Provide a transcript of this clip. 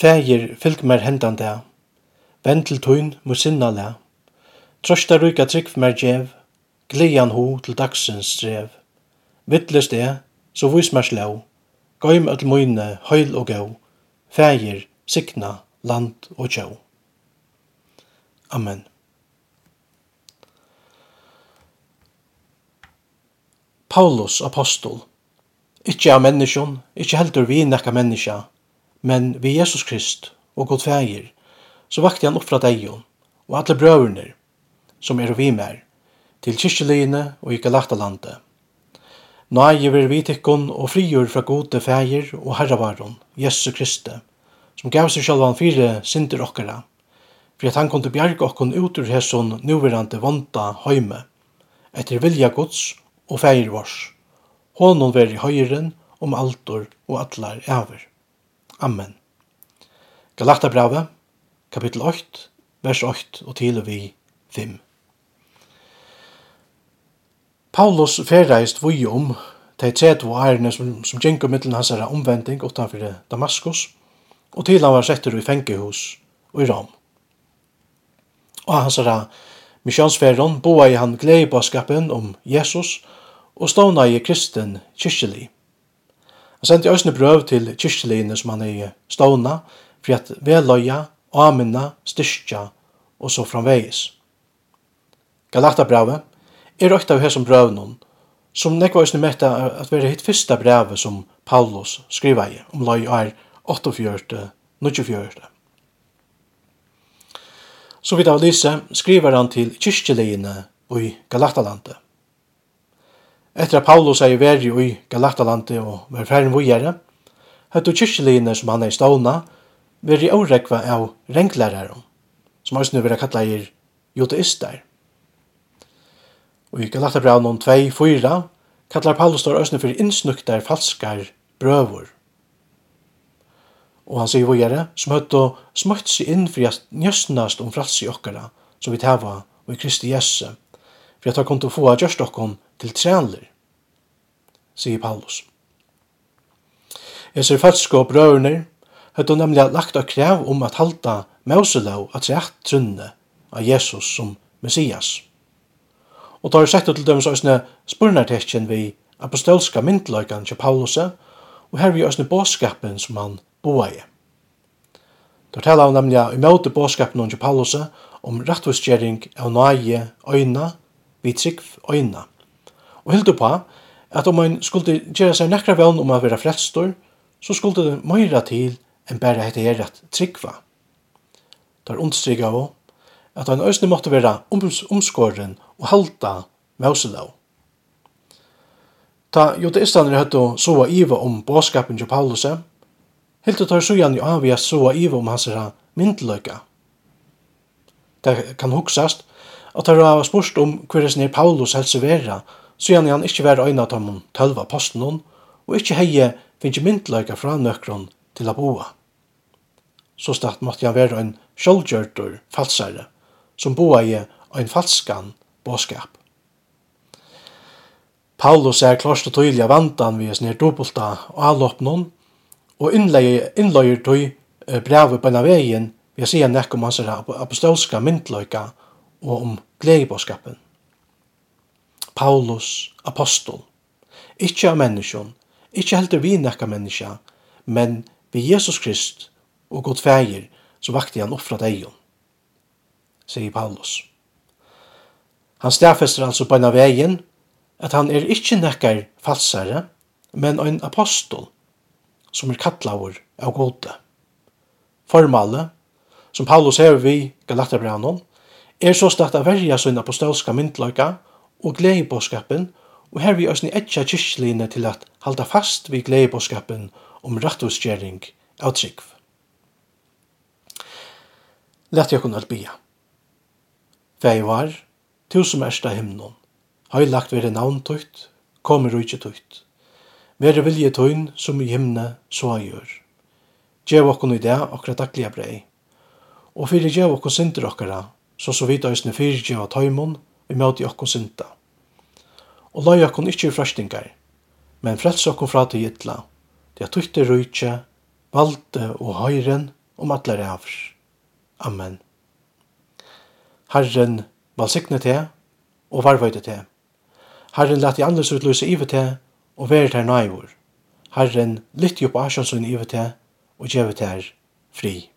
Fægir, fylg mer hendan dag. Vend til tøyn mot sinna le. Trøsta ryka trygg mer djev. Glian ho til dagsens strev. Vittlest er, så vis mer slå. Gøym at møyne, høyl og gau. Fægir, sikna, land og tjau. Amen. Paulus apostol. Ikkje av menneskjon, ikkje heldur vi nekka menneskja, men vi Jesus Krist og god feir, så vakti han opp fra deion og alle brøverne som er og vi mer, til kyrkjelegene og i Galatalandet. Nå er vi tikkun og frigjør fra gode feir og herravaron, Jesus Kristi, som gav seg sjalvan fire synder okkara, for at han kunne bjerge okkon ut ur hesson nuverande vonda høyme, etter vilja gods og vars vårs. Hånon veri høyren om altor og atlar æver. Amen. Galaterbrave, kapittel 8, vers 8 og til og vi 5. Paulus ferreist vui om de tredje ærene som, som gjenk og mittelen hans omvending utanfor Damaskus, og til han var setter i fengehus og i Rom. Og hans er misjonsferron boa i han gleibaskapen om Jesus og ståna i kristen kyrkjelig. Han sendte òsne brøv til kyrkjelegene som han er stående, for at veløya, aminna, styrkja og så framvegis. Galata-brevet er òkta av hessum brøvnum, som nekva òsne metta at være hitt fyrsta brevet som Paulus skriva i om løy er 48-94. Så vidt av Lise skriver han til kyrkjelegene og i Galatalandet. Etter at Paulus er i veri i Galatalandet og var ferden vujere, høttu kyrkjelinjer som han er i stålna, veri årekva av renglærere, som også nu vera kalla i judaister. Og i Galatabraun 2-4 kallar Paulus står også for innsnuktar falskar brøvur. Og han sier vujere, som høttu smøtt seg inn for njøsnast om frals i okkara, som vi tæva og i Kristi Jesu, for at han kom til å få av gjørst okkom til trænler, sier Paulus. Eser falske og brøverne hadde nemlig lagt av krev om at halda Moselov at rett trunne av Jesus som Messias. Og da har sett til dem sånne spurnartekjen vi apostolska myndløykan til Paulus, og her vi sånne båskapen som han boa i. Da taler han nemlig i møte båskapen til Paulus om rettvistgjering av nøye øyna, vi trygg øyna og hildu på at om man skulle gjøre seg nekra vevn om å være frelstor, så skulle det møyra til enn bare hette her at tryggva. Det er understryga av at han òsne måtte være omskåren og halta mauselov. Ta judaistanere høttu soa iva om båskapen til Paulus, hiltu tar så sujan jo avia soa iva om hans herra myndløyka. Det kan huksast at tar hava spørst om hver er Paulus helse vera Sian han ikkje var ein av dem tølva posten og ikkje heie finnje myndløyga fra nøkron til a boa. Så start måtte han være ein sjålgjørtur falsare, som boa i ein falskan båskap. Paulus er klarst og tydelig av vantan vi snir dobbulta og avloppnån, og innløyer tøy brevet på en av veien vi sier nekk om hans apostolska myndløyga og om gledebåskapen. Paulus, apostol. Ikkje av menneskjon, ikkje heldur vi nekka menneska, men vi Jesus Krist og god feir, så vakti han offra deion, sier Paulus. Han stafester altså på en av vegin, at han er ikkje nekkar falsare, men ein apostol, som er kattlaur av gode. Formale, som Paulus hever vi Galaterbranon, er så start av verja sin apostolska myndløyka, og gleibåskapen, og her vi òsni etja kyrkjeline til at halda fast vi gleibåskapen om rattusgjering av trygg. Lætt jeg kunne albia. Vei var, tu som erst av himnon, høylagt vere navn tøyt, kommer rujtje tøyt. Vere vilje tøyn som i himne så gjør. Gjev okkon i det okra daglige brei. Og fyrir gjev okkon synder okkara, så så vidt òsne fyrir gjev av tøymon, vi møte okkon synda. Og la okkon ikkje i frøstingar, men frels okkon fra til gittla, det er tøytte rujtje, valde og høyren om atle rævr. Amen. Herren valsigne te, og varvøyde te. Herren lette i andres utløse ive te, og være ter nøyvor. Herren lytti opp asjonsun ive te, og gjeve ter fri.